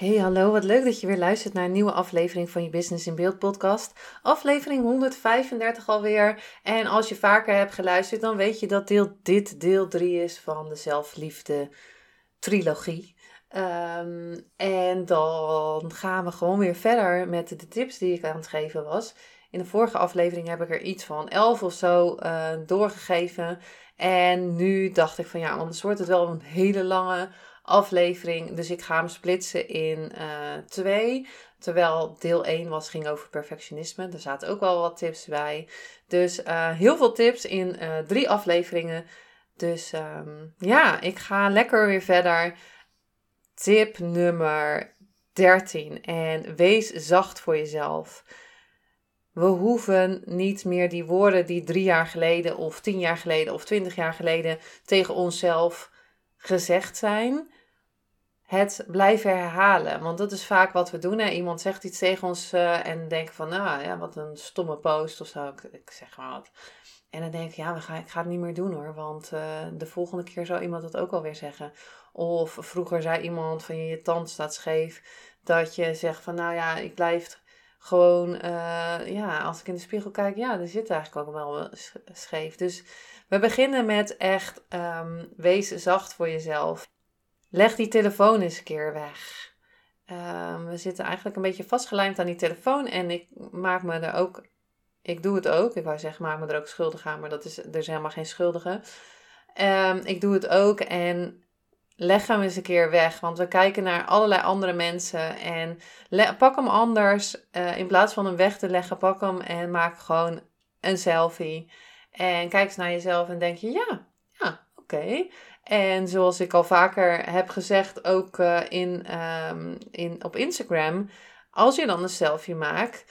Hey, hallo, wat leuk dat je weer luistert naar een nieuwe aflevering van je Business in Beeld podcast. Aflevering 135 alweer. En als je vaker hebt geluisterd, dan weet je dat deel, dit deel 3 is van de zelfliefde trilogie. Ehm, en dan gaan we gewoon weer verder met de tips die ik aan het geven was. In de vorige aflevering heb ik er iets van 11 of zo uh, doorgegeven. En nu dacht ik van ja, anders wordt het wel een hele lange aflevering. Dus ik ga hem splitsen in uh, twee. Terwijl deel 1 was, ging over perfectionisme. Er zaten ook wel wat tips bij. Dus uh, heel veel tips in uh, drie afleveringen. Dus um, ja, ik ga lekker weer verder. Tip nummer 13. En wees zacht voor jezelf. We hoeven niet meer die woorden die drie jaar geleden, of tien jaar geleden, of twintig jaar geleden tegen onszelf gezegd zijn het blijven herhalen. Want dat is vaak wat we doen. Hè? Iemand zegt iets tegen ons uh, en denken van, nou ja, wat een stomme post of zo. Ik, ik zeg maar wat. En dan denk ik, ja, we gaan, ik ga het niet meer doen hoor. Want uh, de volgende keer zou iemand dat ook alweer zeggen. Of vroeger zei iemand van, je tand staat scheef. Dat je zegt van, nou ja, ik blijf gewoon, uh, ja, als ik in de spiegel kijk, ja, er zit eigenlijk ook wel scheef. Dus we beginnen met echt, um, wees zacht voor jezelf. Leg die telefoon eens een keer weg. Um, we zitten eigenlijk een beetje vastgelijmd aan die telefoon en ik maak me er ook, ik doe het ook. Ik wou zeggen, maak me er ook schuldig aan, maar dat is, er is helemaal geen schuldige. Um, ik doe het ook en leg hem eens een keer weg. Want we kijken naar allerlei andere mensen. En pak hem anders. Uh, in plaats van hem weg te leggen, pak hem en maak gewoon een selfie. En kijk eens naar jezelf en denk je, ja, ja, oké. En zoals ik al vaker heb gezegd, ook uh, in, um, in, op Instagram, als je dan een selfie maakt,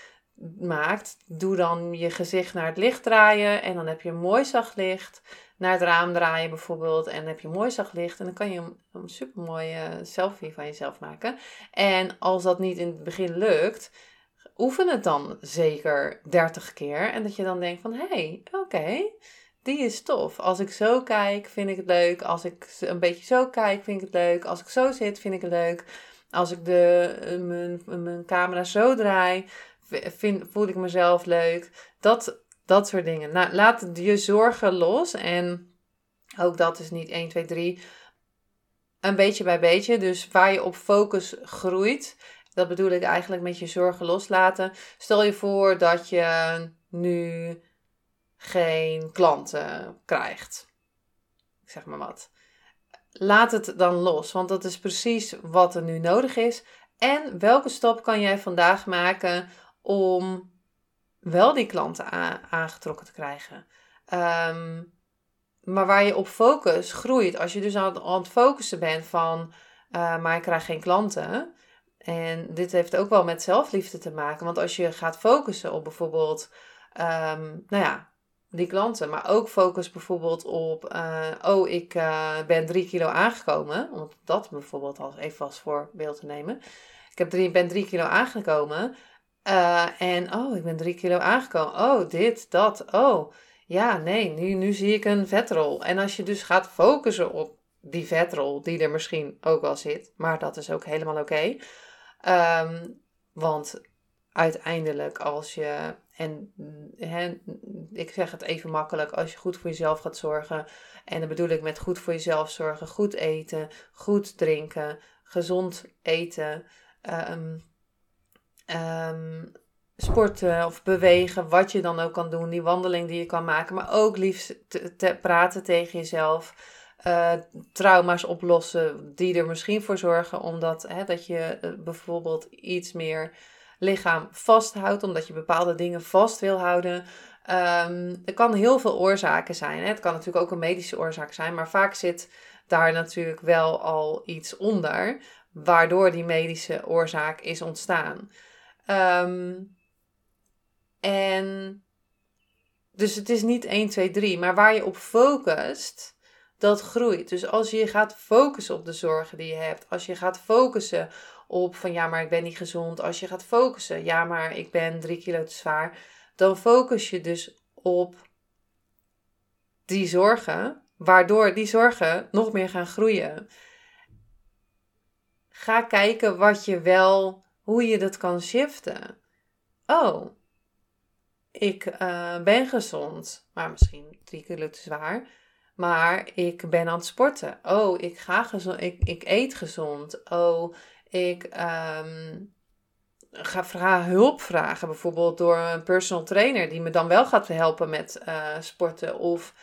maakt, doe dan je gezicht naar het licht draaien en dan heb je een mooi zacht licht. Naar het raam draaien bijvoorbeeld en dan heb je mooi zacht licht en dan kan je een, een super mooie selfie van jezelf maken. En als dat niet in het begin lukt, oefen het dan zeker 30 keer en dat je dan denkt van hé, hey, oké die is tof. Als ik zo kijk, vind ik het leuk. Als ik een beetje zo kijk, vind ik het leuk. Als ik zo zit, vind ik het leuk. Als ik de, eh, mijn, mijn camera zo draai, voel ik mezelf leuk. Dat, dat soort dingen. Nou, laat je zorgen los. En ook dat is niet 1, 2, 3. Een beetje bij beetje. Dus waar je op focus groeit. Dat bedoel ik eigenlijk met je zorgen loslaten. Stel je voor dat je nu geen klanten krijgt. Zeg maar wat. Laat het dan los, want dat is precies wat er nu nodig is. En welke stap kan jij vandaag maken om wel die klanten aangetrokken te krijgen? Ehm, maar waar je op focus groeit, als je dus aan het, focussen bent van, uh, maar ik krijg geen klanten. En dit heeft ook wel met zelfliefde te maken, want als je gaat focussen op bijvoorbeeld, um, nou ja, die klanten. Maar ook focus bijvoorbeeld op, uh, oh, ik uh, ben drie kilo aangekomen. Om dat bijvoorbeeld als even als voorbeeld te nemen. Ik heb drie, ben drie kilo aangekomen. Uh, en, oh, ik ben drie kilo aangekomen. Oh, dit, dat, oh. Ja, nee, nu, nu zie ik een vetrol. En als je dus gaat focussen op die vetrol, die er misschien ook wel zit. Maar dat is ook helemaal oké. Um, want uiteindelijk als je en ik zeg het even makkelijk, als je goed voor jezelf gaat zorgen. En dan bedoel ik met goed voor jezelf zorgen, goed eten, goed drinken, gezond eten, um, um, sporten of bewegen, wat je dan ook kan doen, die wandeling die je kan maken. Maar ook liefst te, praten tegen jezelf. Uh, trauma's oplossen die er misschien voor zorgen, omdat hè, dat je eh, bijvoorbeeld iets meer lichaam vasthoudt, omdat je bepaalde dingen vast wil houden. Um, er kan heel veel oorzaken zijn. Hè. Het kan natuurlijk ook een medische oorzaak zijn, maar vaak zit daar natuurlijk wel al iets onder, waardoor die medische oorzaak is ontstaan. Ehm, en dus het is niet 1, 2, 3, maar waar je op focust, dat groeit. Dus als je gaat focussen op de zorgen die je hebt, als je gaat focussen op van ja, maar ik ben niet gezond, als je gaat focussen, ja, maar ik ben 3 kilo te zwaar, dan focus je dus op die zorgen, waardoor die zorgen nog meer gaan groeien. Ga kijken wat je wel, hoe je dat kan shiften. Oh, ik uh, ben gezond, maar misschien drie kilo te zwaar. Maar ik ben aan het sporten. Oh, ik ga gezond. Ik, ik eet gezond. Oh, ik um, ga hulp vragen. Bijvoorbeeld door een personal trainer die me dan wel gaat helpen met uh, sporten. Of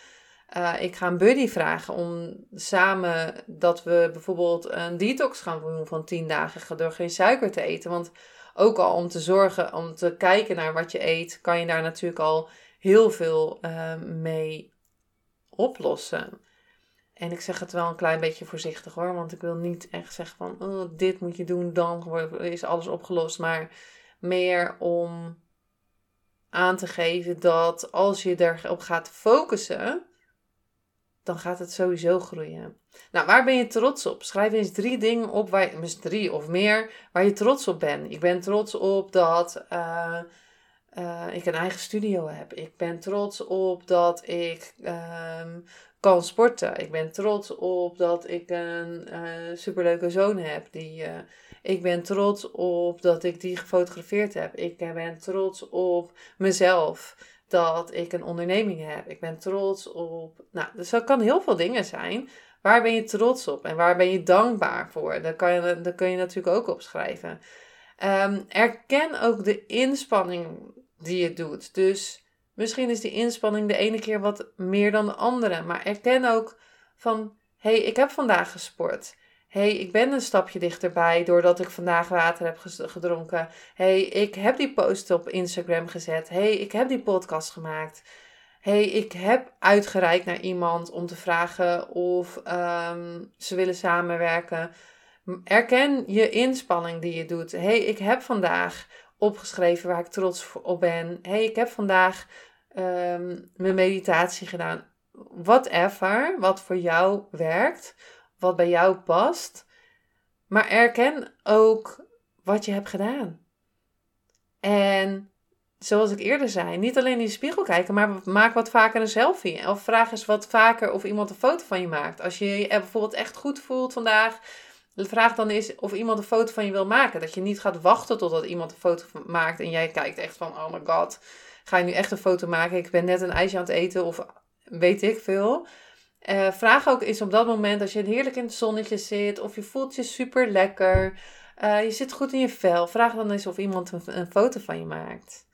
uh, ik ga een buddy vragen om samen dat we bijvoorbeeld een detox gaan doen van 10 dagen door geen suiker te eten. Want ook al om te zorgen, om te kijken naar wat je eet, kan je daar natuurlijk al heel veel uh, mee oplossen. En ik zeg het wel een klein beetje voorzichtig hoor, want ik wil niet echt zeggen van oh, dit moet je doen, dan is alles opgelost. Maar meer om aan te geven dat als je erop gaat focussen, dan gaat het sowieso groeien. Nou, waar ben je trots op? Schrijf eens drie dingen op, waar je, drie of meer, waar je trots op bent. Ik ben trots op dat uh, uh, ik een eigen studio heb. Ik ben trots op dat ik um, kan sporten. Ik ben trots op dat ik een uh, superleuke zoon heb. Die, ik ben trots op dat ik die gefotografeerd heb. Ik ben trots op mezelf dat ik een onderneming heb. Ik ben trots op. Nou, dus dat kan heel veel dingen zijn. Waar ben je trots op en waar ben je dankbaar voor? Dat, kan je, dat kun je natuurlijk ook opschrijven. Um, erken ook de inspanning die je doet. Dus misschien is die inspanning de ene keer wat meer dan de andere. Maar erken ook van: hey, ik heb vandaag gesport hey, ik ben een stapje dichterbij doordat ik vandaag water heb gedronken. hey, ik heb die post op Instagram gezet. hey, ik heb die podcast gemaakt. hey, ik heb uitgereikt naar iemand om te vragen of um, ze willen samenwerken. Erken je inspanning die je doet. hey, ik heb vandaag opgeschreven waar ik trots op ben. hey, ik heb vandaag um, mijn meditatie gedaan. Whatever, wat voor jou werkt wat bij jou past. Maar erken ook wat je hebt gedaan. En zoals ik eerder zei, niet alleen in de spiegel kijken, maar maak wat vaker een selfie. Of vraag eens wat vaker of iemand een foto van je maakt. Als je je bijvoorbeeld echt goed voelt vandaag, vraag dan eens of iemand een foto van je wil maken. Dat je niet gaat wachten totdat iemand een foto maakt en jij kijkt echt van, oh my god, ga je nu echt een foto maken? Ik ben net een ijsje aan het eten of weet ik veel. Uh, vraag ook eens op dat moment als je heerlijk in het zonnetje zit of je voelt je super lekker, uh, je zit goed in je vel. Vraag dan eens of iemand een, een, foto van je maakt.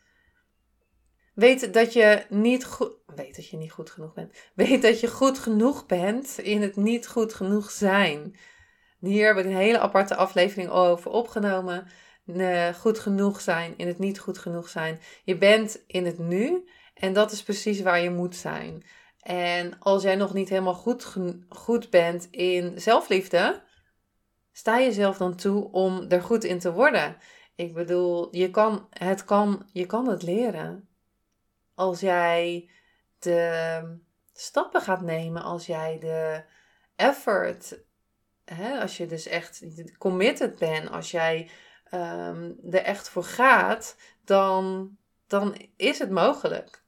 Weet dat je niet goed, weet dat je niet goed genoeg bent. Weet dat je goed genoeg bent in het niet goed genoeg zijn. Hier heb ik een hele aparte aflevering over opgenomen. Goed genoeg zijn in het niet goed genoeg zijn. Je bent in het nu en dat is precies waar je moet zijn. En als jij nog niet helemaal goed, goed bent in zelfliefde, sta jezelf dan toe om er goed in te worden. Ik bedoel, je kan het, kan, je kan het leren. Als jij de stappen gaat nemen, als jij de effort, hè, als je dus echt committed bent, als jij um, er echt voor gaat, dan, dan is het mogelijk.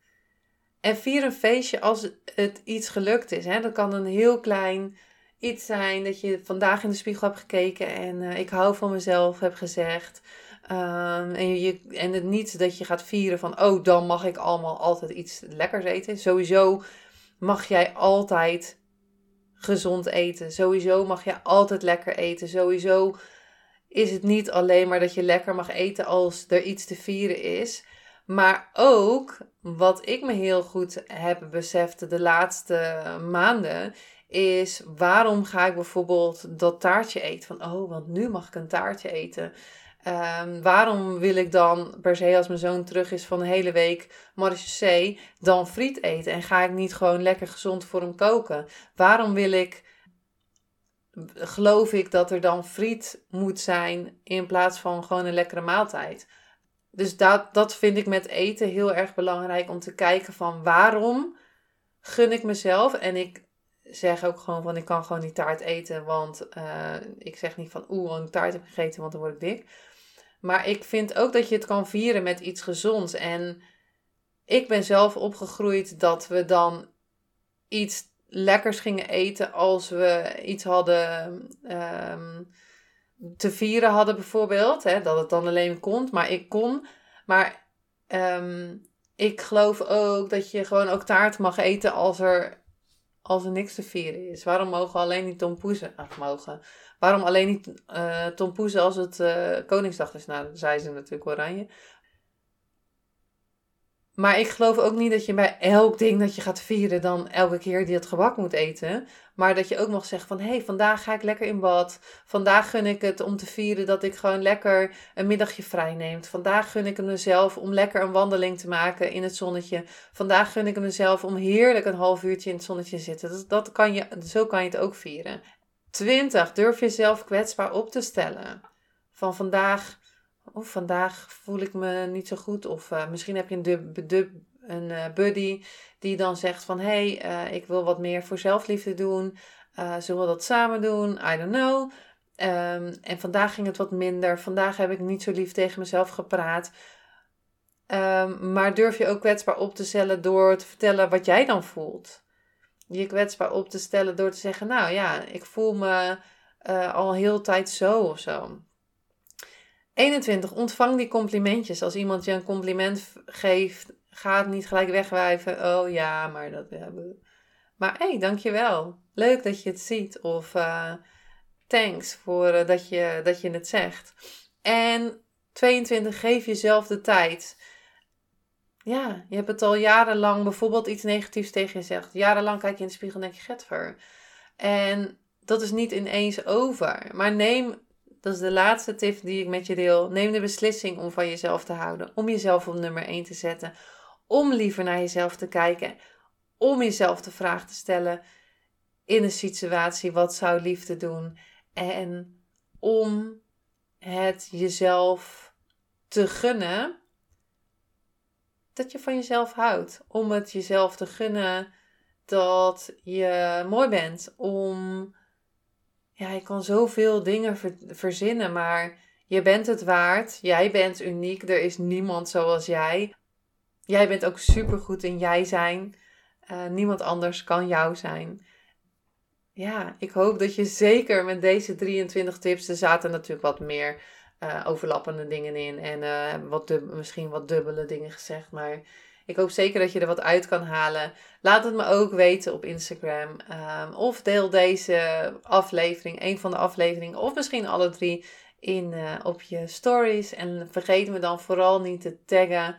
En vier een feestje als het iets gelukt is. Hè? Dat kan een heel klein iets zijn dat je vandaag in de spiegel hebt gekeken en uh, ik hou van mezelf heb gezegd. Um, en, je, en het niet dat je gaat vieren van, oh, dan mag ik allemaal altijd iets lekkers eten. Sowieso mag jij altijd gezond eten. Sowieso mag je altijd lekker eten. Sowieso is het niet alleen maar dat je lekker mag eten als er iets te vieren is. Maar ook wat ik me heel goed heb beseft de laatste maanden, is waarom ga ik bijvoorbeeld dat taartje eten? Van oh, want nu mag ik een taartje eten. Um, waarom wil ik dan per se als mijn zoon terug is van een hele week marechaussee dan friet eten? En ga ik niet gewoon lekker gezond voor hem koken? Waarom wil ik geloof ik dat er dan friet moet zijn in plaats van gewoon een lekkere maaltijd. Dus dat, dat vind ik met eten heel erg belangrijk om te kijken van waarom gun ik mezelf. En ik zeg ook gewoon van ik kan gewoon die taart eten, want uh, ik zeg niet van oeh, een taart heb gegeten, want dan word ik dik. Maar ik vind ook dat je het kan vieren met iets gezonds. En ik ben zelf opgegroeid dat we dan iets lekkers gingen eten als we iets hadden um, te vieren hadden bijvoorbeeld. Hè, dat het dan alleen kon, maar ik kon. Maar um, ik geloof ook dat je gewoon ook taart mag eten als er, als er niks te vieren is. Waarom mogen alleen niet tompoezen? Ach, mogen. Waarom alleen niet uh, tompoezen als het uh, Koningsdag is? Nou, zei ze natuurlijk oranje. Maar ik geloof ook niet dat je bij elk ding dat je gaat vieren dan elke keer die het gebak moet eten. Maar dat je ook mag zeggen van hé, hey, vandaag ga ik lekker in bad. Vandaag gun ik het om te vieren dat ik gewoon lekker een middagje vrij neem. Vandaag gun ik het mezelf om lekker een wandeling te maken in het zonnetje. Vandaag gun ik het mezelf om heerlijk een half uurtje in het zonnetje te zitten. Dat, dat kan je, zo kan je het ook vieren. 20. Durf jezelf kwetsbaar op te stellen. Van vandaag of vandaag voel ik me niet zo goed. Of uh, misschien heb je een, een uh, buddy die dan zegt van... hé, hey, uh, ik wil wat meer voor zelfliefde doen. zullen we dat samen doen? I don't know. Um, en vandaag ging het wat minder. Vandaag heb ik niet zo lief tegen mezelf gepraat. Um, maar durf je ook kwetsbaar op te stellen door te vertellen wat jij dan voelt. Je kwetsbaar op te stellen door te zeggen... nou ja, ik voel me al heel tijd zo of zo. 21. Ontvang die complimentjes. Als iemand je een compliment geeft, ga het niet gelijk wegwijven. Oh ja, maar dat hebben we. Maar hé, hey, dankjewel. Leuk dat je het ziet. Of uh, thanks voor uh, dat, je, dat je het zegt. En 22. Geef jezelf de tijd. Ja, je hebt het al jarenlang bijvoorbeeld iets negatiefs tegen je zegt. Jarenlang kijk je in de spiegel en denk je, getver. En dat is niet ineens over. Maar neem dat is de laatste tip die ik met je deel. Neem de beslissing om van jezelf te houden. Om jezelf op nummer 1 te zetten. Om liever naar jezelf te kijken. Om jezelf de vraag te stellen in een situatie: wat zou liefde doen? En om het jezelf te gunnen dat je van jezelf houdt. Om het jezelf te gunnen dat je mooi bent. Om ja, je kan zoveel dingen verzinnen, maar je bent het waard. Jij bent uniek. Er is niemand zoals jij. Jij bent ook supergoed in jij zijn. Uh, niemand anders kan jou zijn. Ja, ik hoop dat je zeker met deze 23 tips, er zaten natuurlijk wat meer uh, overlappende dingen in en uh, wat misschien wat dubbele dingen gezegd, maar ik hoop zeker dat je er wat uit kan halen. Laat het me ook weten op Instagram. Ehm, of deel deze aflevering, een van de afleveringen, of misschien alle drie, in, uh, op je stories. En vergeet me dan vooral niet te taggen.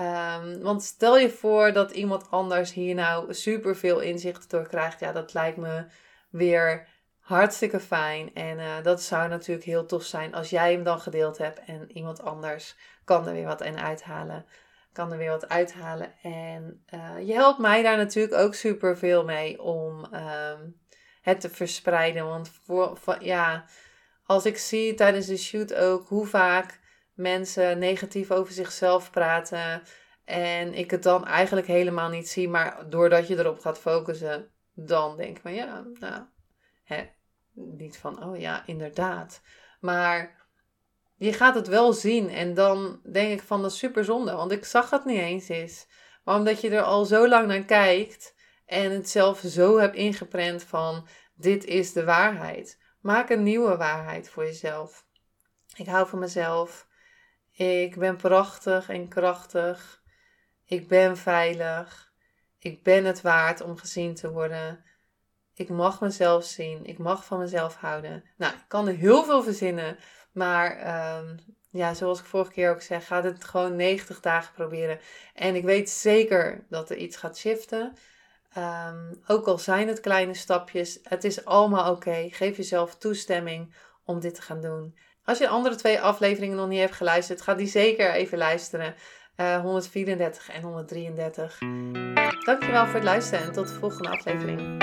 Um, want stel je voor dat iemand anders hier nou super veel inzicht door krijgt. Ja, dat lijkt me weer hartstikke fijn. En uh, dat zou natuurlijk heel tof zijn als jij hem dan gedeeld hebt en iemand anders kan er weer wat in uithalen kan er weer wat uithalen. En uh, je helpt mij daar natuurlijk ook super veel mee om um, het te verspreiden. Want voor, voor, ja, als ik zie tijdens de shoot ook hoe vaak mensen negatief over zichzelf praten. En ik het dan eigenlijk helemaal niet zie. Maar doordat je erop gaat focussen, dan denk ik van ja, nou, hè, niet van oh ja, inderdaad. Maar je gaat het wel zien. En dan denk ik van dat is super zonde. Want ik zag het niet eens eens. Maar omdat je er al zo lang naar kijkt. En het zelf zo hebt ingeprent van dit is de waarheid. Maak een nieuwe waarheid voor jezelf. Ik hou van mezelf. Ik ben prachtig en krachtig. Ik ben veilig. Ik ben het waard om gezien te worden. Ik mag mezelf zien. Ik mag van mezelf houden. Nou, ik kan er heel veel verzinnen. Maar um, ja, zoals ik vorige keer ook zei, gaat het gewoon 90 dagen proberen. En ik weet zeker dat er iets gaat shiften. Um, ook al zijn het kleine stapjes, het is allemaal oké. Geef jezelf toestemming om dit te gaan doen. Als je de andere twee afleveringen nog niet hebt geluisterd, ga die zeker even luisteren. Uh, 134 en 133. Dankjewel voor het luisteren en tot de volgende aflevering.